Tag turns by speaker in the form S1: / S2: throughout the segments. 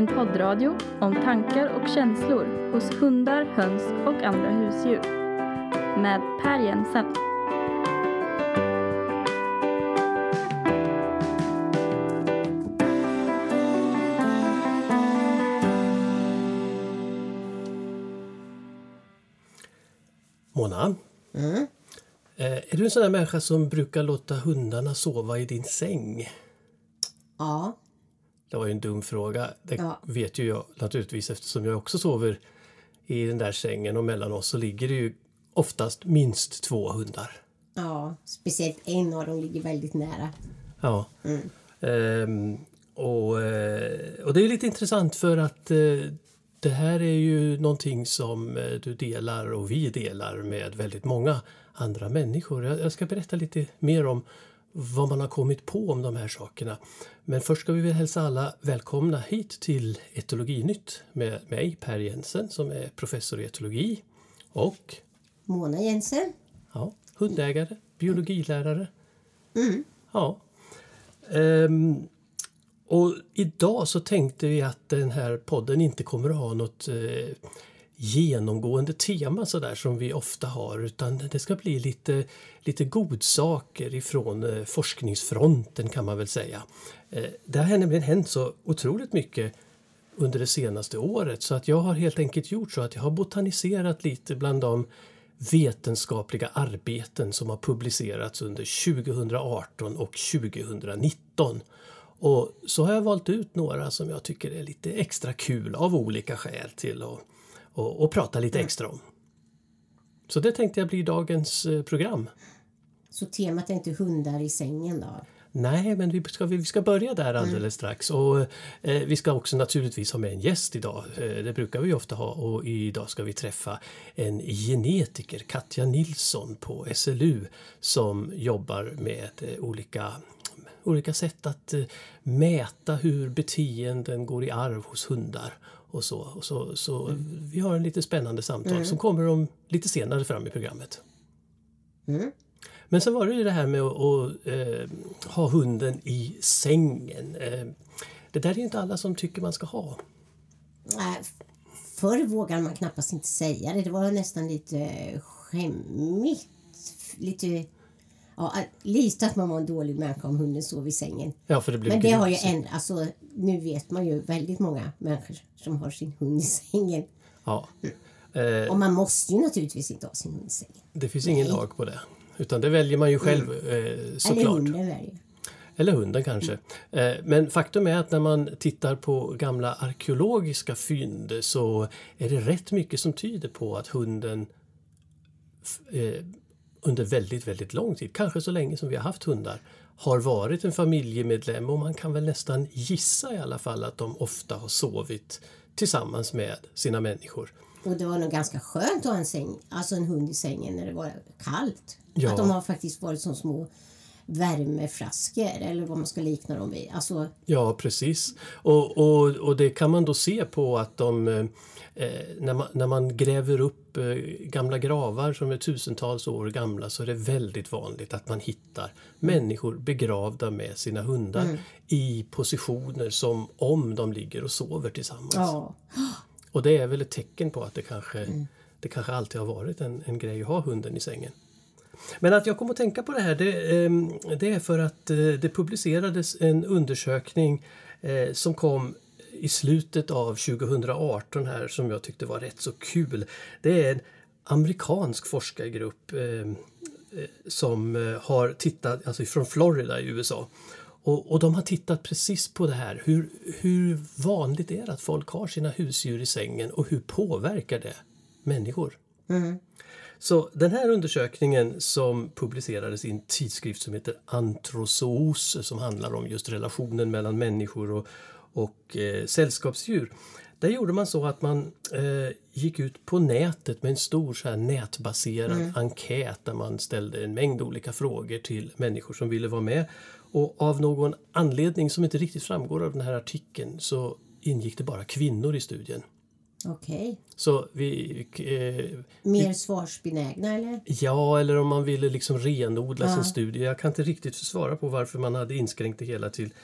S1: en poddradio om tankar och känslor hos hundar, höns och andra husdjur. Med Per Jensen.
S2: Mona,
S3: Mm.
S2: eh, är du en sån där människa som brukar låta hundarna sova i din säng? Ju en dum fråga. Det
S3: Ja.
S2: vet ju jag naturligtvis eftersom jag också sover i den där sängen och mellan oss så ligger det ju oftast minst två hundar.
S3: ja, speciellt en av dem ligger väldigt nära.
S2: Ja. Ehm, och, eh, och det är lite intressant för att eh, det här är ju någonting som eh, du delar och vi delar med väldigt många andra människor. Jag ska berätta lite mer om vad man har kommit på om de här sakerna. Men först ska vi väl hälsa alla välkomna hit till Etologinytt med mig Per Jensen som är professor i etologi och
S3: Mona Jensen.
S2: Ja, hundägare, biologilärare. Ja. Ehm, och idag så tänkte vi att den här podden inte kommer att ha något eh, genomgående tema sådär som vi ofta har utan det ska bli lite, lite godsaker ifrån eh, forskningsfronten kan man väl säga. Eh, det har nämligen hänt så otroligt mycket under det senaste året så att jag har helt enkelt gjort så att jag har botaniserat lite bland de vetenskapliga arbeten som har publicerats under 2018 och 2019. Och så har jag valt ut några som jag tycker är lite extra kul av olika skäl till att och, och prata lite extra om. Så det tänkte jag bli dagens eh, program.
S3: Så temat är inte hundar i sängen då?
S2: Nej, men vi ska, vi ska börja där alldeles strax. Och eh, Vi ska också naturligtvis ha med en gäst idag. Eh, det brukar vi ofta ha. Och idag ska vi träffa en genetiker, Katja Nilsson på SLU som jobbar med eh, olika, olika sätt att eh, mäta hur beteenden går i arv hos hundar. Och så. Och så, så Vi har en lite spännande samtal som kommer om lite senare fram i programmet.
S3: Mm.
S2: Men så var det ju det här med att, att eh, ha hunden i sängen. Eh, det där är ju inte alla som tycker man ska ha.
S3: Nej, förr vågade man knappast inte säga det. Det var nästan lite skämmigt. Lite... Ja, lite att man var en dålig människa om hunden sov i sängen.
S2: Ja, för det blev
S3: Men det har ju ändrats. Alltså, nu vet man ju väldigt många människor som har sin hund i sängen.
S2: Ja. Eh,
S3: Och man måste ju naturligtvis inte ha sin hund i sängen.
S2: det finns ingen lag på det. Utan det väljer man ju själv eh,
S3: Eller
S2: såklart.
S3: hunden väljer.
S2: Eller hunden kanske. Eh, Men faktum är att när man tittar på gamla arkeologiska fynd så är det rätt mycket som tyder på att hunden eh, under väldigt, väldigt lång tid, kanske så länge som vi har haft hundar, har varit en familjemedlem och man kan väl nästan gissa i alla fall att de ofta har sovit tillsammans med sina människor.
S3: Och det var nog ganska skönt att ha en, säng, alltså en hund i sängen när det var kallt.
S2: Ja.
S3: Att de har faktiskt varit som små värmeflaskor eller vad man ska likna dem vid. Alltså,
S2: Ja, precis. Och, och, och det kan man då se på att de, eh, när, man, när man gräver upp eh, gamla gravar som är tusentals år gamla så är det väldigt vanligt att man hittar människor begravda med sina hundar i positioner som om de ligger och sover tillsammans.
S3: ja.
S2: Och det är väl ett tecken på att det kanske, det kanske alltid har varit en, en grej att ha hunden i sängen. Men att jag kom att tänka på det här det, ehm, det är för att eh, det publicerades en undersökning eh, som kom i slutet av 2018 här som jag tyckte var rätt så kul. Det är en amerikansk forskargrupp eh, eh, som eh, har tittat, alltså från Florida i USA. Och, och de har tittat precis på det här. Hur, hur vanligt är det att folk har sina husdjur i sängen och hur påverkar det människor? Så den här undersökningen som publicerades i en tidskrift som heter Antrozoos som handlar om just relationen mellan människor och, och eh, sällskapsdjur. Där gjorde man så att man eh, gick ut på nätet med en stor så här, nätbaserad enkät där man ställde en mängd olika frågor till människor som ville vara med. Och av någon anledning som inte riktigt framgår av den här artikeln så ingick det bara kvinnor i studien.
S3: Okej.
S2: Så vi, eh,
S3: Mer svarsbenägna eller?
S2: Ja, eller om man ville liksom renodla sin studie. Jag kan inte riktigt svara på varför man hade inskränkt det hela till,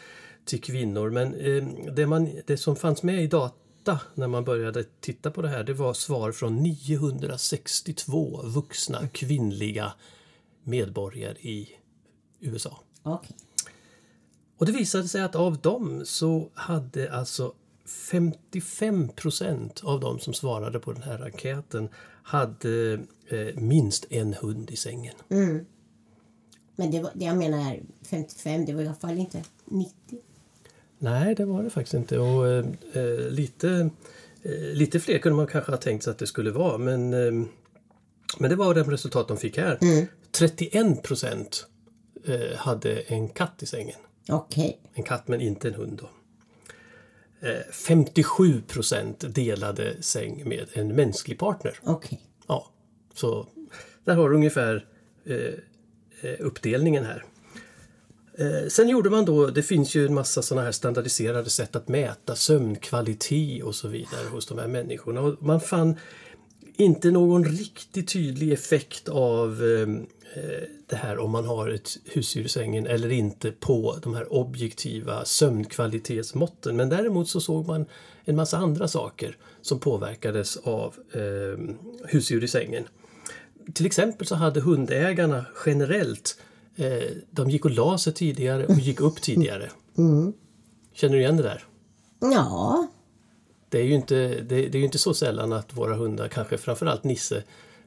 S2: till kvinnor. Men eh, det, man, det som fanns med i data när man började titta på det här det var svar från 962 vuxna kvinnliga medborgare i USA.
S3: Okej.
S2: Och det visade sig att av dem så hade alltså 55 procent av de som svarade på den här enkäten hade eh, minst en hund i sängen.
S3: Men det var, det jag menar 55, det var i alla fall inte 90.
S2: Nej, det var det faktiskt inte. Och, eh, eh, lite, eh, lite fler kunde man kanske ha tänkt sig att det skulle vara. Men, eh, men det var det resultat de fick här. 31 procent eh, hade en katt i sängen.
S3: Okej.
S2: En katt men inte en hund. Då. Eh, 57 procent delade säng med en mänsklig partner.
S3: Okej.
S2: Ja, så där har du ungefär eh, eh, uppdelningen här. Eh, sen gjorde man då, det finns ju en massa sådana här standardiserade sätt att mäta sömnkvalitet och så vidare hos de här människorna. Och man fann inte någon riktigt tydlig effekt av ehm, eh, det här om man har ett husdjur i sängen eller inte på de här objektiva sömnkvalitetsmåtten. Men däremot så såg man en massa andra saker som påverkades av eh, husdjur i sängen. Till exempel så hade hundägarna generellt, eh, de gick och la sig tidigare och gick upp tidigare. Känner du igen det där?
S3: Ja.
S2: Det är ju inte, det, det är ju inte så sällan att våra hundar, kanske framförallt Nisse,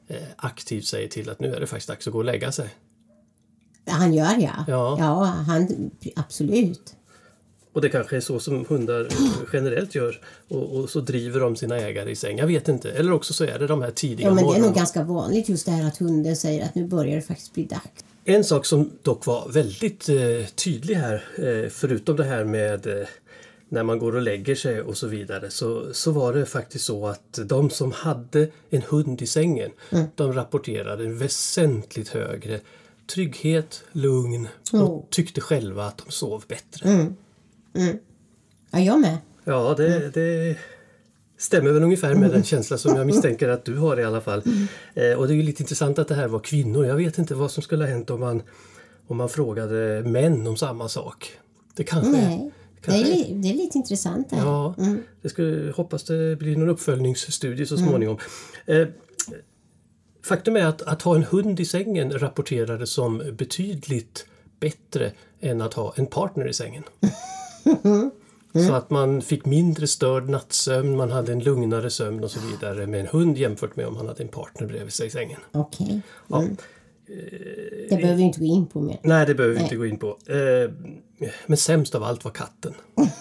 S2: eh, aktivt säger till att nu är det faktiskt dags att gå och lägga sig.
S3: Han gör ja.
S2: Ja.
S3: Ja, han, absolut.
S2: Och det kanske är så som hundar generellt gör och, och så driver de sina ägare i säng. Jag vet inte. Eller också så är det de här tidiga
S3: Ja, men det är nog ganska vanligt just det här att hunden säger att nu börjar det faktiskt bli dags.
S2: En sak som dock var väldigt eh, tydlig här, eh, förutom det här med eh, när man går och lägger sig och så vidare, så, så var det faktiskt så att de som hade en hund i sängen, de rapporterade en väsentligt högre trygghet, lugn och
S3: Oh.
S2: tyckte själva att de sov bättre.
S3: Ja, jag med.
S2: Ja, det, det stämmer väl ungefär med den känsla som jag misstänker att du har i alla fall. Eh, och det är ju lite intressant att det här var kvinnor. Jag vet inte vad som skulle ha hänt om man, om man frågade män om samma sak. Det kanske...
S3: Nej. Det är, det är lite intressant det här.
S2: Ja, det skulle, hoppas det blir någon uppföljningsstudie så småningom. Eh, faktum är att, att ha en hund i sängen rapporterades som betydligt bättre än att ha en partner i sängen. Så att man fick mindre störd nattsömn, man hade en lugnare sömn och så vidare med en hund jämfört med om man hade en partner bredvid sig i sängen.
S3: Okej.
S2: Ja.
S3: Det behöver vi inte gå in på mer.
S2: Nej, det behöver vi inte gå in på. Eh, men sämst av allt var katten.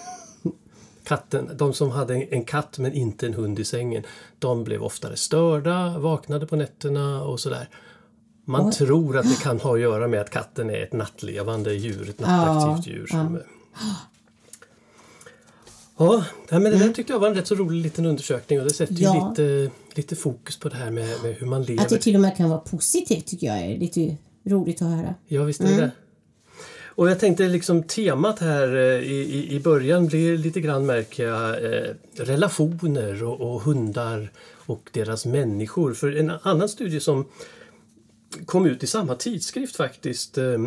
S2: Katten, de som hade en, katt men inte en hund i sängen, de blev oftare störda, vaknade på nätterna och sådär. Man tror att det kan ha att göra med att katten är ett nattlevande djur, ett nattaktivt djur. Som, Ja, nej, men det där tyckte jag var en rätt så rolig liten undersökning och det sätter ju
S3: Ja.
S2: lite, lite fokus på det här med, med hur man lever.
S3: Att det till och med kan vara positivt tycker jag är lite roligt att höra.
S2: Ja, visst är det det. Och jag tänkte liksom temat här eh, i, i, i början blir lite grann märker jag eh, relationer och, och hundar och deras människor. För en annan studie som kom ut i samma tidskrift faktiskt eh,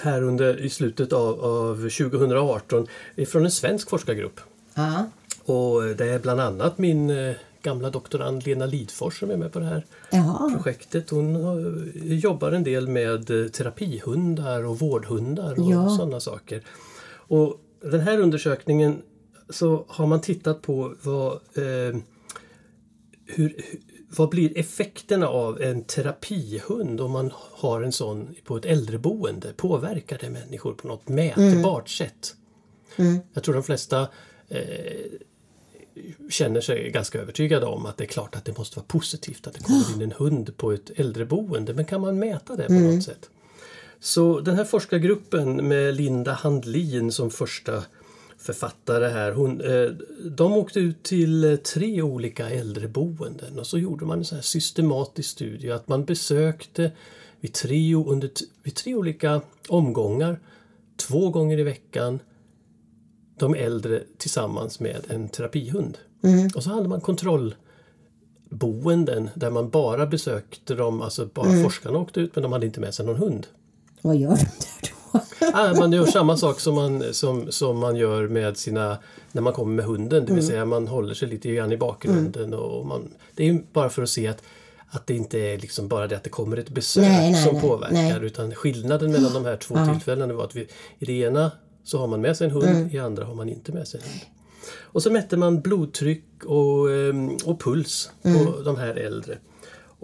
S2: här under i slutet av, av 2018 är från en svensk forskargrupp.
S3: Ja.
S2: Och det är bland annat min eh, gamla doktorand Lena Lidfors som är med på det här
S3: Jaha.
S2: projektet. Hon jobbar en del med eh, terapihundar och vårdhundar och
S3: Ja.
S2: sådana saker. Och den här undersökningen så har man tittat på vad, eh, hur- vad blir effekterna av en terapihund om man har en sån på ett äldreboende? Påverkar det människor på något mätbart sätt? Jag tror de flesta känner sig ganska övertygade om att det är klart att det måste vara positivt att det kommer in en hund på ett äldreboende. Men kan man mäta det på något sätt? Så den här forskargruppen med Linda Handlin som första författare här. Hon, eh, de åkte ut till eh, tre olika äldreboenden och så gjorde man en sån här systematisk studie att man besökte vid tre, under, vid tre olika omgångar två gånger i veckan de äldre tillsammans med en terapihund. Och så hade man kontrollboenden där man bara besökte dem, alltså bara forskarna åkte ut men de hade inte med sig någon hund.
S3: Vad gör de där?
S2: ah, man gör samma sak som man, som, som man gör med sina, när man kommer med hunden. Det vill säga man håller sig lite grann i bakgrunden. Och man, det är ju bara för att se att att det inte är liksom bara det att det kommer ett besök
S3: Nej, nej,
S2: som
S3: nej,
S2: påverkar utan skillnaden mellan de här två tillfällena var att vi, i det ena så har man med sig en hund,
S3: Mm.
S2: i andra har man inte med sig en hund. Och så mätte man blodtryck och, ehm, och puls på
S3: Mm.
S2: de här äldre.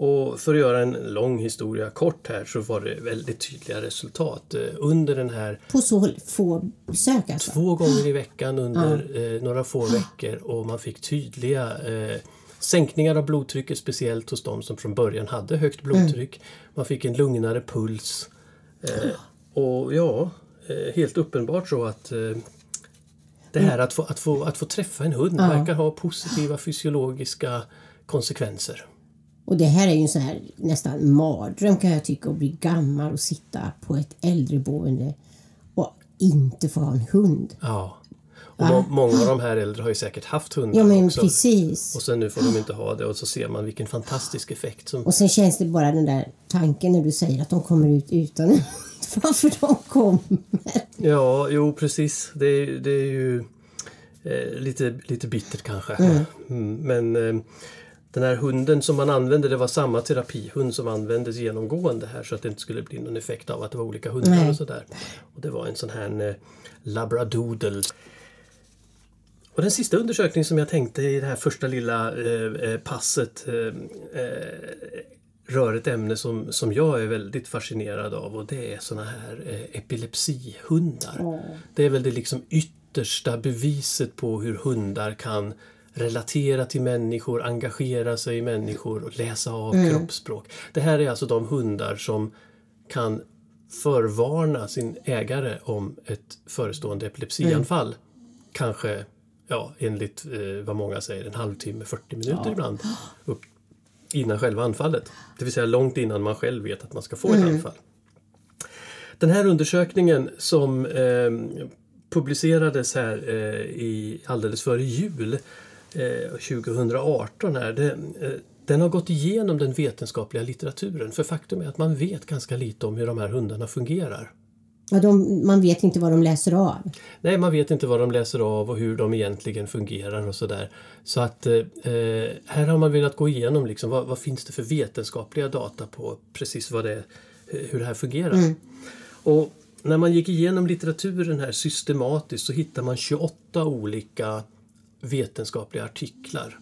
S2: Och för att göra en lång historia kort här så var det väldigt tydliga resultat. Eh, Under den här
S3: På så få besök alltså?
S2: två gånger i veckan under eh, några få veckor och man fick tydliga eh, sänkningar av blodtrycket speciellt hos de som från början hade högt blodtryck. Man fick en lugnare puls. Eh, och ja, eh, helt uppenbart så att det här att få, att, få, att få träffa en hund verkar ha positiva fysiologiska konsekvenser.
S3: Och det här är ju en sån här nästan mardröm kan jag tycka att bli gammal och sitta på ett äldreboende och inte få ha en hund.
S2: Ja. Och må, många av de här äldre har ju säkert haft hundar
S3: Ja men
S2: också.
S3: precis.
S2: Och sen nu får de inte ha det och så ser man vilken fantastisk effekt som...
S3: Och sen känns det bara den där tanken när du säger att de kommer ut utan. Varför de kommer.
S2: Ja, jo precis. Det, är- det är ju eh, lite, lite bittert kanske. Mm, men eh, den här hunden som man använde, det var samma terapihund som användes genomgående här så att det inte skulle bli någon effekt av att det var olika hundar
S3: Nej.
S2: och sådär. Och det var en sån här eh, labradoodle. Och den sista undersökningen som jag tänkte i det här första lilla eh, eh, passet eh, eh, rör ett ämne som, som jag är väldigt fascinerad av och det är såna här eh, epilepsihundar. Det är väl det liksom yttersta beviset på hur hundar kan relatera till människor, engagera sig i människor och läsa av kroppsspråk. Det här är alltså de hundar som kan förvarna sin ägare om ett förestående epilepsianfall. Kanske, ja, enligt eh, vad många säger, en halvtimme, 40 minuter ibland. Upp, innan själva anfallet. Det vill säga långt innan man själv vet att man ska få ett anfall. Den här undersökningen som eh, publicerades här eh, i, alldeles före jul 2018 här, det, eh, den har gått igenom den vetenskapliga litteraturen. För faktum är att man vet ganska lite om hur de här hundarna fungerar.
S3: Ja, de, man vet inte vad de läser av.
S2: Nej, man vet inte vad de läser av och hur de egentligen fungerar och sådär. Så att eh, här har man velat gå igenom liksom, vad, vad finns det för vetenskapliga data på precis vad det, hur det här fungerar. Och när man gick igenom litteraturen här systematiskt så hittar man 28 olika vetenskapliga artiklar.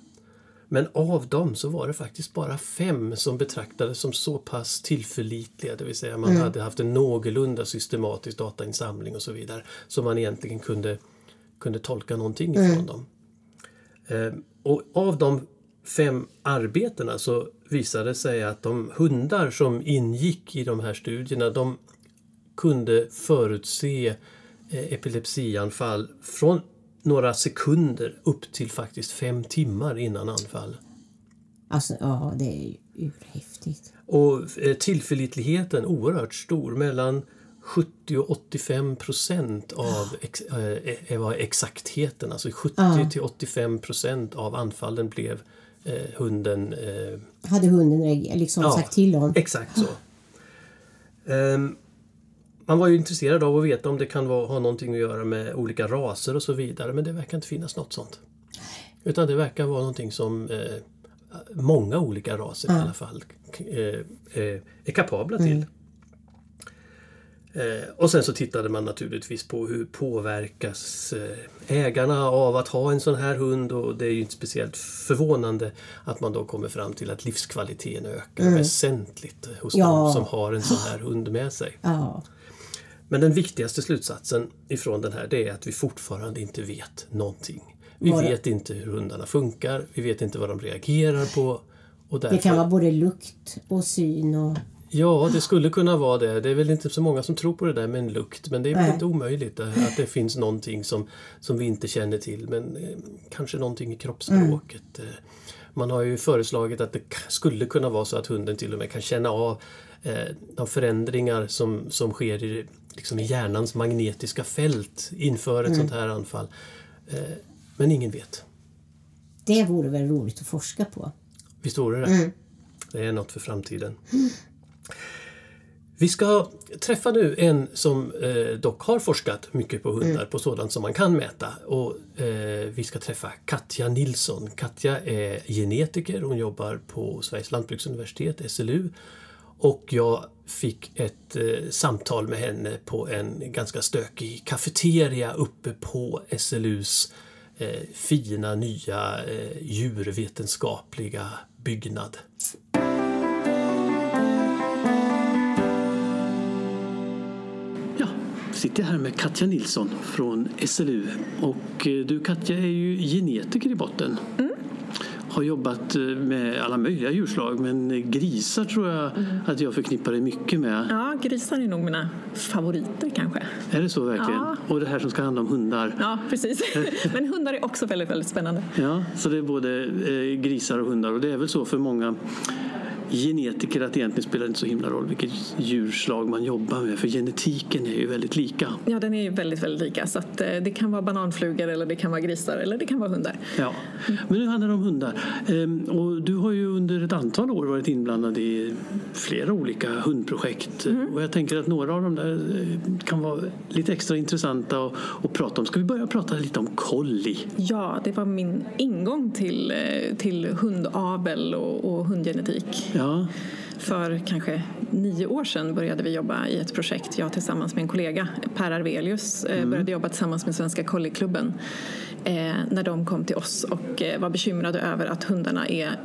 S2: Men av dem så var det faktiskt bara fem som betraktades som så pass tillförlitliga, det vill säga man hade haft en någorlunda systematisk datainsamling och så vidare, så man egentligen kunde, kunde tolka någonting ifrån dem. Eh, och av de fem arbetena så visade det sig att de hundar som ingick i de här studierna, de kunde förutse eh, epilepsianfall från några sekunder upp till faktiskt fem timmar innan anfall.
S3: Alltså, ja, det är ju urhäftigt.
S2: Och eh, tillförlitligheten oerhört stor. Mellan 70 och 85 procent av ex, var exaktheten. Alltså 70 till 85 procent av anfallen blev eh, hunden eh,
S3: Hade hunden liksom
S2: Ja.
S3: sagt till honom?
S2: Exakt så. Ehm, man var ju intresserad av att veta om det kan vara, ha någonting att göra med olika raser och så vidare men det verkar inte finnas något sånt. Utan det verkar vara någonting som eh, många olika raser i alla fall eh, eh, är kapabla till. Eh, och sen så tittade man naturligtvis på hur påverkas eh, ägarna av att ha en sån här hund och det är ju inte speciellt förvånande att man då kommer fram till att livskvaliteten ökar väsentligt hos
S3: Ja.
S2: de som har en sån här hund med sig.
S3: Ja.
S2: Men den viktigaste slutsatsen ifrån den här det är att vi fortfarande inte vet någonting. Vi
S3: det-
S2: vet inte hur hundarna funkar, vi vet inte vad de reagerar på. Och
S3: Det
S2: därför,
S3: kan vara både lukt och syn och...
S2: Ja, det skulle kunna vara det. Det är väl inte så många som tror på det där med en lukt, men det är väl
S3: Nej.
S2: inte omöjligt att det finns någonting som, som vi inte känner till, men eh, kanske någonting i kroppsspråket. Eh, Man har ju föreslagit att det skulle kunna vara så att hunden till och med kan känna av de förändringar som, som sker i, liksom i hjärnans magnetiska fält inför ett sånt här anfall. Eh, men ingen vet.
S3: Det vore väl roligt att forska på?
S2: Visst vore det? Det är något för framtiden. Vi ska träffa nu en som eh, dock har forskat mycket på hundar, på sådant som man kan mäta. Och, eh, vi ska träffa Katja Nilsson. Katja är genetiker, hon jobbar på Sveriges lantbruksuniversitet, SLU. Och jag fick ett eh, samtal med henne på en ganska stökig kafeteria uppe på SLUs eh, fina nya eh, djurvetenskapliga byggnad. Ja, sitter jag här med Katja Nilsson från SLU. Och eh, du Katja är ju genetiker i botten. Har jobbat eh, med alla möjliga djurslag men grisar tror jag att jag förknippar dig mycket med.
S4: Ja, grisar är nog mina favoriter kanske.
S2: Är det så verkligen?
S4: Ja.
S2: Och det här som ska handla om hundar.
S4: Ja, precis. Men hundar är också väldigt, väldigt spännande.
S2: Ja, så det är både eh, grisar och hundar och det är väl så för många genetiker att egentligen spelar det inte så himla roll vilket djurslag man jobbar med för genetiken är ju väldigt lika.
S4: Ja, den är ju väldigt, väldigt lika. Så att, eh, det kan vara bananflugor eller det kan vara grisar eller det kan vara hundar.
S2: Ja. Men nu handlar det om hundar. Ehm, och du har ju under ett antal år varit inblandad i flera olika hundprojekt. Och jag tänker att några av dem där eh, kan vara lite extra intressanta att, att prata om. Ska vi börja prata lite om collie?
S4: Ja, det var min ingång till, eh, till hundavel och, och hundgenetik.
S2: Ja,
S4: För kanske nio år sedan började vi jobba i ett projekt, jag tillsammans med en kollega, Per Arvelius, eh, började jobba tillsammans med Svenska Collieklubben eh, när de kom till oss och eh, var bekymrade över att hundarna är,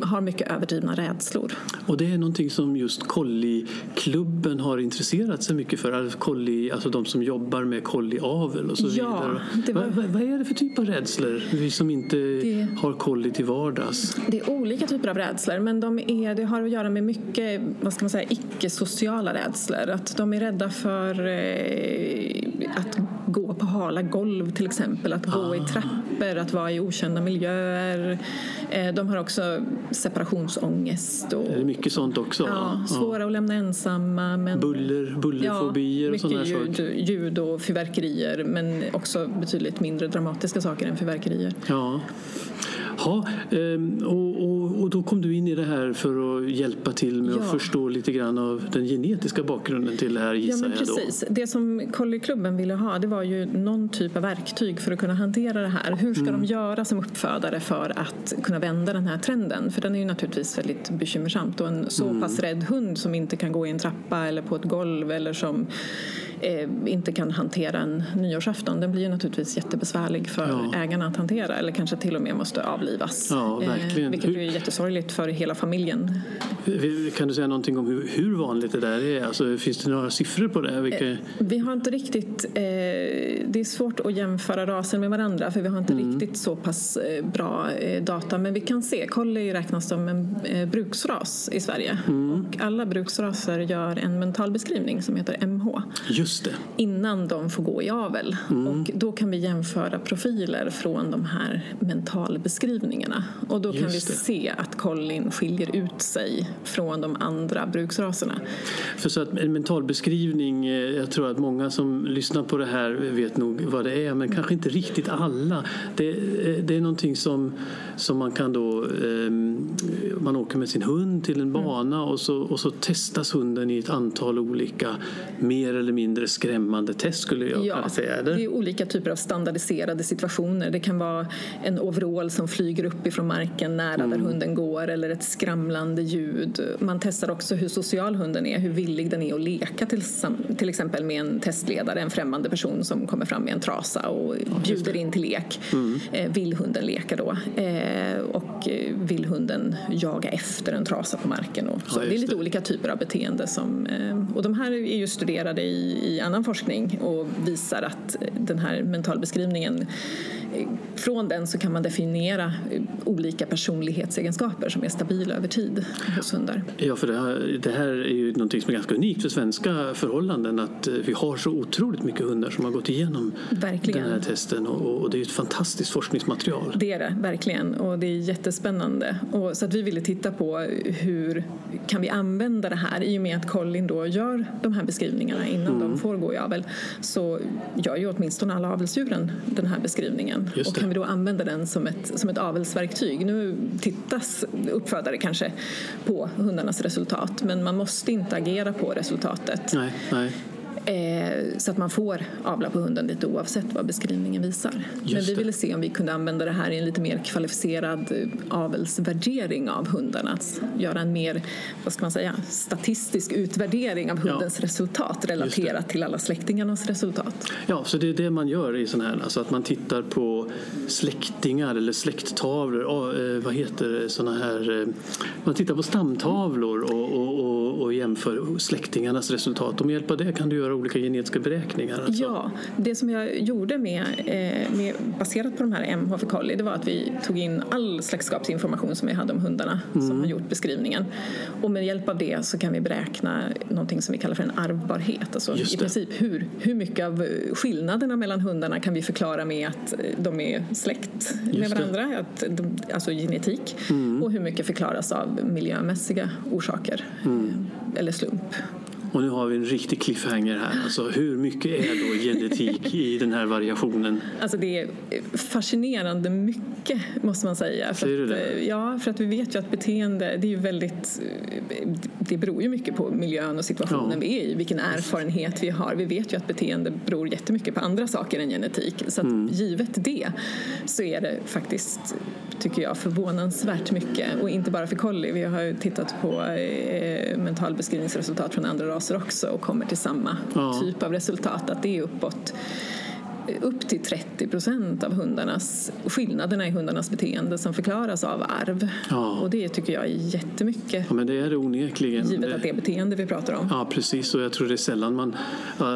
S4: har mycket överdrivna rädslor.
S2: och det är någonting som just Collie-klubben har intresserat sig mycket för. Alltså, collie, alltså de som jobbar med collieavel och så
S4: Ja,
S2: vidare.
S4: var-
S2: Vad, vad, är det för typ av rädslor? Vi som inte
S4: Det-
S2: har collie till vardags.
S4: Det är olika typer av rädslor men de är, det har att göra med mycket vad ska man säga, icke-sociala rädslor. Att de är rädda för eh, att gå på hala golv till exempel, att gå i trappor, att vara i okända miljöer. Eh, de har också separationsångest. Och,
S2: Är det mycket sånt också?
S4: ja, svåra att lämna ensamma. Men,
S2: Buller, bullerfobier och
S4: mycket
S2: sådana
S4: ljud,
S2: saker.
S4: ljud och fyrverkerier men också betydligt mindre dramatiska saker än fyrverkerier.
S2: Ja. Ja, ehm, och, och, och då kom du in i det här för att hjälpa till med att
S4: Ja.
S2: förstå lite grann av den genetiska bakgrunden till det här
S4: Ja,
S2: gissar
S4: men
S2: jag då.
S4: precis. Det som Collieklubben ville ha det var ju någon typ av verktyg för att kunna hantera det här. Hur ska
S2: Mm.
S4: de göra som uppfödare för att kunna vända den här trenden? För den är ju naturligtvis väldigt bekymmersamt och en så
S2: Mm.
S4: pass rädd hund som inte kan gå i en trappa eller på ett golv eller som eh, inte kan hantera en nyårsafton den blir ju naturligtvis jättebesvärlig för
S2: Ja.
S4: ägarna att hantera eller kanske till och med måste avlivas.
S2: Ja, verkligen.
S4: Eh, vilket
S2: Hur-
S4: är jättesorgligt för hela familjen.
S2: Kan du säga någonting om hur, hur vanligt det där är? Alltså, finns det några siffror på det? Vilka...
S4: Vi har inte riktigt, eh, det är svårt att jämföra raser med varandra för vi har inte riktigt så pass eh, bra eh, data men vi kan se, collie räknas som en eh, bruksras i Sverige och alla bruksraser gör en mentalbeskrivning som heter MH
S2: Just det.
S4: innan de får gå i avel och då kan vi jämföra profiler från de här mentalbeskrivningarna och då kan
S2: Just
S4: vi
S2: det.
S4: se att collin skiljer ut sig från de andra bruksraserna.
S2: För så att en mentalbeskrivning, eh, jag tror att många som lyssnar på det här vet nog vad det är, men kanske inte riktigt alla. Det, eh, det är någonting som, som man kan då, eh, man åker med sin hund till en bana och, så, och så testas hunden i ett antal olika mer eller mindre skrämmande test skulle jag
S4: Ja,
S2: kunna säga.
S4: det
S2: Eller?
S4: är olika typer av standardiserade situationer. Det kan vara en overall som flyger upp ifrån marken nära
S2: Mm.
S4: där hunden går eller ett skramlande ljud. Man testar också hur social hunden är, hur villig den är att leka till, till exempel med en testledare, en främmande person som kommer fram med en trasa och bjuder in till lek.
S2: Mm.
S4: Eh, vill hunden leka då? Eh, och eh, vill hunden jaga efter en trasa på marken? Och så.
S2: Ja,
S4: det är lite
S2: det.
S4: olika typer av beteende som, och de här är ju studerade i, i annan forskning och visar att den här mentalbeskrivningen från den så kan man definiera eh, olika personlighetsegenskaper som är stabila över tid hos hundar.
S2: Ja, för det här, det här är ju någonting som är ganska unikt för svenska förhållanden att eh, vi har så otroligt mycket hundar som har gått igenom
S4: Verkligen.
S2: den här testen och, och det är ett fantastiskt forskningsmaterial.
S4: Det är det, verkligen. Och det är jättespännande. Och så att vi ville titta på hur kan vi använda det här i och med att Colin då gör de här beskrivningarna innan
S2: Mm.
S4: de får gå i avel så gör ju åtminstone alla avelsdjuren den här beskrivningen.
S2: Just
S4: och kan vi då använda den som ett, som ett avelsverktyg? Nu tittas uppfödare kanske på hundarnas resultat men man måste inte agera på resultatet.
S2: Nej, nej.
S4: Eh, så att man får avla på hunden lite oavsett vad beskrivningen visar. Men vi
S2: det.
S4: ville se om vi kunde använda det här i en lite mer kvalificerad eh, avelsvärdering av hundarna. Att göra en mer, vad ska man säga, statistisk utvärdering av hundens resultat relaterat till alla släktingarnas resultat.
S2: Ja, så det är det man gör i sådana här, alltså att man tittar på släktingar eller släkttavlor, ja, eh, vad heter sådana här, eh, man tittar på stamtavlor och, och, och, och jämför släktingarnas resultat. Och med hjälp av det kan du göra olika genetiska beräkningar. Alltså.
S4: Ja, det som jag gjorde med, eh, med, baserat på de här MH för collie det var att vi tog in all släktskapsinformation som vi hade om hundarna som har gjort beskrivningen. Och med hjälp av det så kan vi beräkna någonting som vi kallar för en arvbarhet. Alltså i princip hur, hur mycket av eh, skillnaderna mellan hundarna kan vi förklara med att eh, de är släkt med
S2: Just det.
S4: varandra, att de, alltså genetik. Och hur mycket förklaras av miljömässiga orsaker eh, eller slump.
S2: Och nu har vi en riktig cliffhanger här. Alltså, hur mycket är då genetik i den här variationen?
S4: Alltså det är fascinerande mycket måste man säga.
S2: Säger du
S4: att,
S2: det?
S4: eh, Ja, för att vi vet ju att beteende, det är ju väldigt, eh, det beror ju mycket på miljön och situationen
S2: Ja.
S4: vi är i, vilken erfarenhet vi har. Vi vet ju att beteende beror jättemycket på andra saker än genetik. Så att
S2: Mm.
S4: givet det så är det faktiskt, tycker jag, förvånansvärt mycket. Och inte bara för collie, vi har ju tittat på eh, mentalbeskrivningsresultat från andra raser också och kommer till samma
S2: Ja.
S4: typ av resultat, att det är uppåt upp till 30 procent av hundarnas, skillnaderna i hundarnas beteende som förklaras av arv.
S2: Ja.
S4: Och det tycker jag är jättemycket,
S2: Ja, men det är det onekligen.
S4: givet att det är beteende vi pratar om.
S2: Ja, precis. Och jag tror det är sällan man, äh,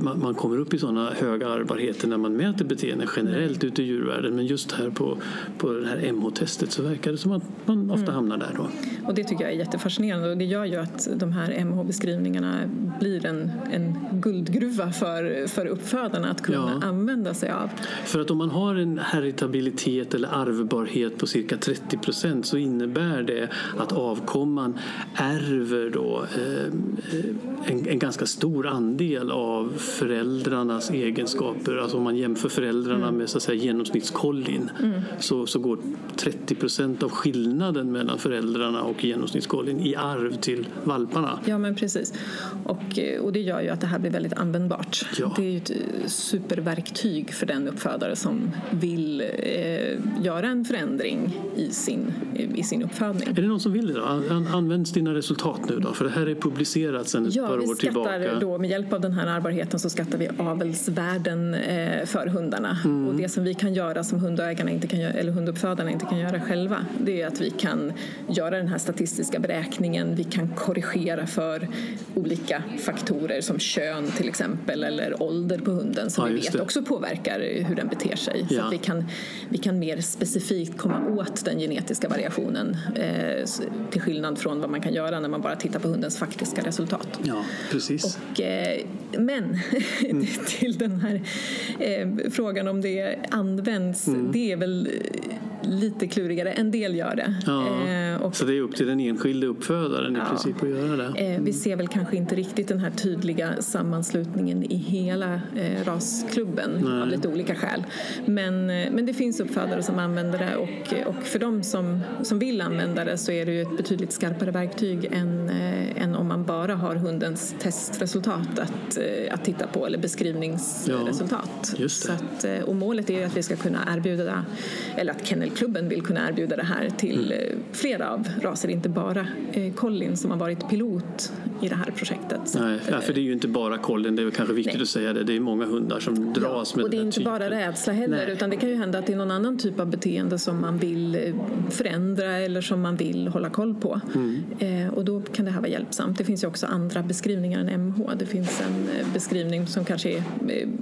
S2: man, man kommer upp i sådana höga arvbarheter när man mäter beteende generellt ute i djurvärlden. Men just här på, på det här MH-testet så verkar det som att man ofta hamnar där då.
S4: Och det tycker jag är jättefascinerande och det gör ju att de här MH-beskrivningarna blir en, en guldgruva för, för uppfödarna att kunna
S2: Ja.
S4: använda sig av.
S2: För att om man har en heritabilitet eller arvbarhet på cirka 30 procent så innebär det att avkomman ärver då eh, en, en ganska stor andel av föräldrarnas egenskaper. Alltså om man jämför föräldrarna med så att säga, genomsnittskollin så, så går 30 procent av skillnaden mellan föräldrarna och genomsnittskollin i arv till valparna.
S4: Ja, men precis. Och, och det gör ju att det här blir väldigt användbart.
S2: Ja.
S4: Det är ju ett eh, superverktyg för den uppfödare som vill eh, göra en förändring i sin, i sin uppfödning.
S2: Är det någon som vill det då? An- Används dina resultat nu då? För det här är publicerat sedan ett
S4: Ja,
S2: par år tillbaka.
S4: då med hjälp av den här arvbarheten så skattar vi avelsvärden eh, för hundarna.
S2: Mm.
S4: Och det som vi kan göra som hundägarna inte kan eller hunduppfödarna inte kan göra själva det är att vi kan göra den här statistiska beräkningen. Vi kan korrigera för olika faktorer som kön till exempel eller ålder på hunden som
S2: Ja,
S4: vi vet
S2: det.
S4: också påverkar hur den beter sig. Så
S2: Ja.
S4: att vi kan, vi kan mer specifikt komma åt den genetiska variationen eh, till skillnad från vad man kan göra när man bara tittar på hundens faktiska resultat.
S2: Ja, precis.
S4: Och, eh, men
S2: Mm.
S4: till den här eh, frågan om det används,
S2: Mm.
S4: det är väl eh, lite klurigare. En del gör det.
S2: Ja,
S4: Eh, och
S2: så det är upp till den enskilda uppfödaren i
S4: Ja.
S2: princip att göra det.
S4: Eh, vi ser väl kanske inte riktigt den här tydliga sammanslutningen i hela eh, rasklubben
S2: Nej.
S4: av lite olika skäl. Men, men det finns uppfödare som använder det och, och för de som, som vill använda det så är det ju ett betydligt skarpare verktyg än, än om man bara har hundens testresultat att, att titta på eller beskrivningsresultat.
S2: det.
S4: Så att, och målet är ju att vi ska kunna erbjuda, eller att Kennelklubben vill kunna erbjuda det här till
S2: Mm.
S4: eh, flera av raser, inte bara eh, Collin som har varit pilot i det här projektet.
S2: Nej, ja, för det är ju inte bara kollen, det är kanske viktigt
S4: Nej.
S2: att säga det. Det är många hundar som dras med
S4: och det är
S2: den här
S4: inte bara
S2: typen.
S4: rädsla heller
S2: Nej.
S4: utan det kan ju hända att det är någon annan typ av beteende som man vill eh, förändra eller som man vill hålla koll på.
S2: Mm.
S4: Och då kan det här vara hjälpsamt. Det finns ju också andra beskrivningar än MH. Det finns en beskrivning som kanske är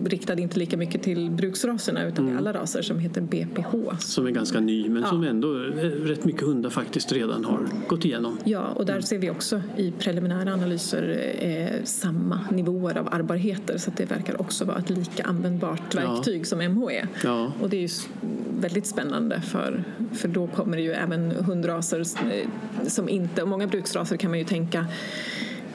S4: riktad inte lika mycket till bruksraserna utan
S2: Mm.
S4: alla raser som heter BPH.
S2: Som är ganska ny, men
S4: Ja.
S2: som ändå eh, rätt mycket hundar faktiskt redan har gått igenom.
S4: Ja, och
S2: Mm.
S4: där ser vi också i preliminära analyser eh, samma nivåer av arvbarheter så att det verkar också vara ett lika användbart
S2: Ja.
S4: verktyg som MH är.
S2: Ja.
S4: Och det är ju väldigt spännande för, för då kommer det ju även hundraser eh, som inte, och många bruksraser kan man ju tänka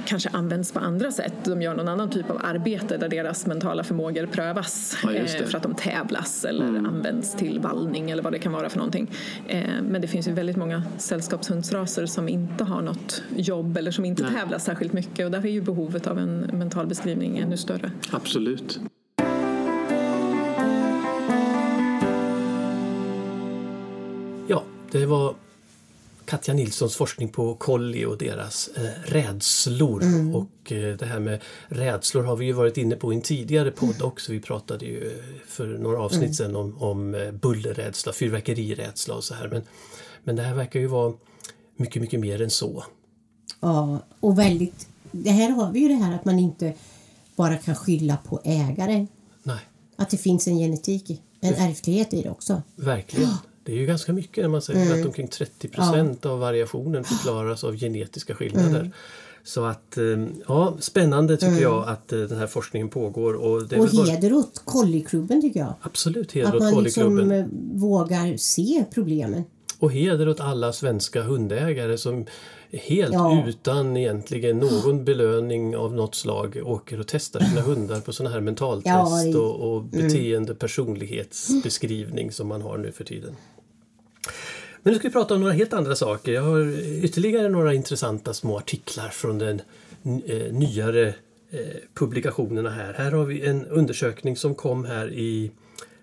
S4: kanske används på andra sätt. De gör någon annan typ av arbete där deras mentala förmågor prövas
S5: Ja,
S4: eh, för att de tävlas eller används till vallning eller vad det kan vara för någonting. Eh, Men det finns ju väldigt många sällskapshundsraser som inte har något jobb eller som inte
S5: Nej.
S4: tävlar särskilt mycket och därför är ju behovet av en mental beskrivning ännu större.
S5: Absolut.
S2: Ja, det var Katja Nilssons forskning på kolli och deras eh, rädslor. Och eh, det här med rädslor har vi ju varit inne på i en tidigare podd också. Vi pratade ju eh, för några avsnitt sedan om, om eh, bullerrädsla, fyrverkerirädsla och så här. Men, men det här verkar ju vara mycket, mycket mer än så.
S3: Ja, och väldigt... Det här har vi ju det här att man inte bara kan skylla på ägaren.
S2: Nej,
S3: Att det finns en genetik, en ärftlighet i det också.
S2: verkligen. Det är ju ganska mycket när man säger att omkring 30 procent av variationen förklaras av genetiska skillnader. Så att, eh, ja, spännande tycker jag att eh, den här forskningen pågår. Och det är
S3: Och
S2: väl bara,
S3: heder åt kolliklubben tycker jag.
S2: absolut heder
S3: Att
S2: åt
S3: man liksom
S2: Kolliklubben.
S3: eh, vågar se problemen.
S2: Och heder åt alla svenska hundägare som helt
S3: Ja.
S2: utan egentligen någon belöning av något slag åker och testar sina hundar på sådana här mentaltest
S3: Ja,
S2: och, och beteende personlighetsbeskrivning som man har nu för tiden. Men nu ska vi prata om några helt andra saker. Jag har ytterligare några intressanta små artiklar från den eh, nyare eh, publikationerna här. Här har vi en undersökning som kom här i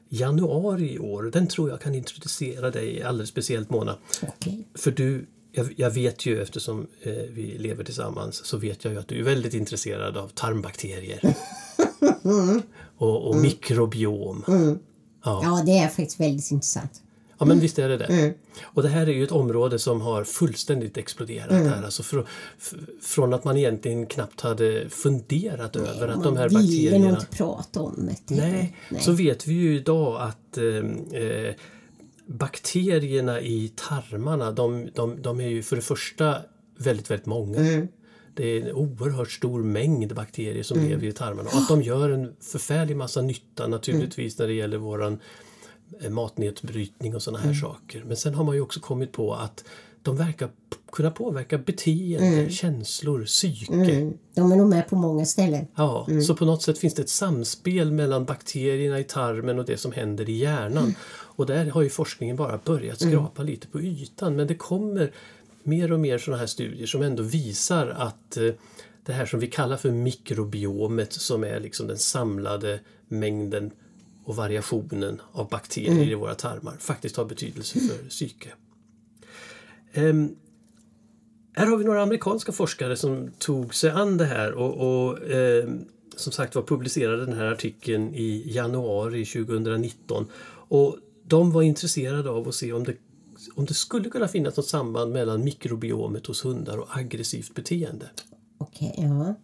S2: januari i år. Den tror jag kan introducera dig alldeles speciellt Mona.
S3: Okej.
S2: För du, jag, jag vet ju eftersom eh, vi lever tillsammans så vet jag ju att du är väldigt intresserad av tarmbakterier. och, och mikrobiom. Ja.
S3: Ja, det är faktiskt väldigt intressant.
S2: Ja men visst är det det. Och det här är ju ett område som har fullständigt exploderat här. Alltså fr från att man egentligen knappt hade funderat över att de här
S3: Man vill
S2: bakterierna...
S3: inte prata om det.
S2: Nej, så vet vi ju idag att eh, eh, bakterierna i tarmarna de, de, de är ju för det första väldigt, väldigt många. Det är en oerhört stor mängd bakterier som lever i tarmarna. Och att de gör en förfärlig massa nytta naturligtvis när det gäller våran eh, matnedbrytning och sådana här saker. Men sen har man ju också kommit på att de verkar kunna påverka beteende, känslor, psyke.
S3: Mm. De är nog med på många ställen.
S2: Ja, så på något sätt finns det ett samspel mellan bakterierna i tarmen och det som händer i hjärnan. Och där har ju forskningen bara börjat skrapa lite på ytan men det kommer mer och mer sådana här studier som ändå visar att eh, det här som vi kallar för mikrobiomet som är liksom den samlade mängden och variationen av bakterier i våra tarmar faktiskt har betydelse för psyke. Ehm, här har vi några amerikanska forskare som tog sig an det här och, och eh, som sagt var publicerade den här artikeln i januari 2019. Och de var intresserade av att se om det, om det skulle kunna finnas något samband mellan mikrobiomet hos hundar och aggressivt beteende.
S3: Okej, ja.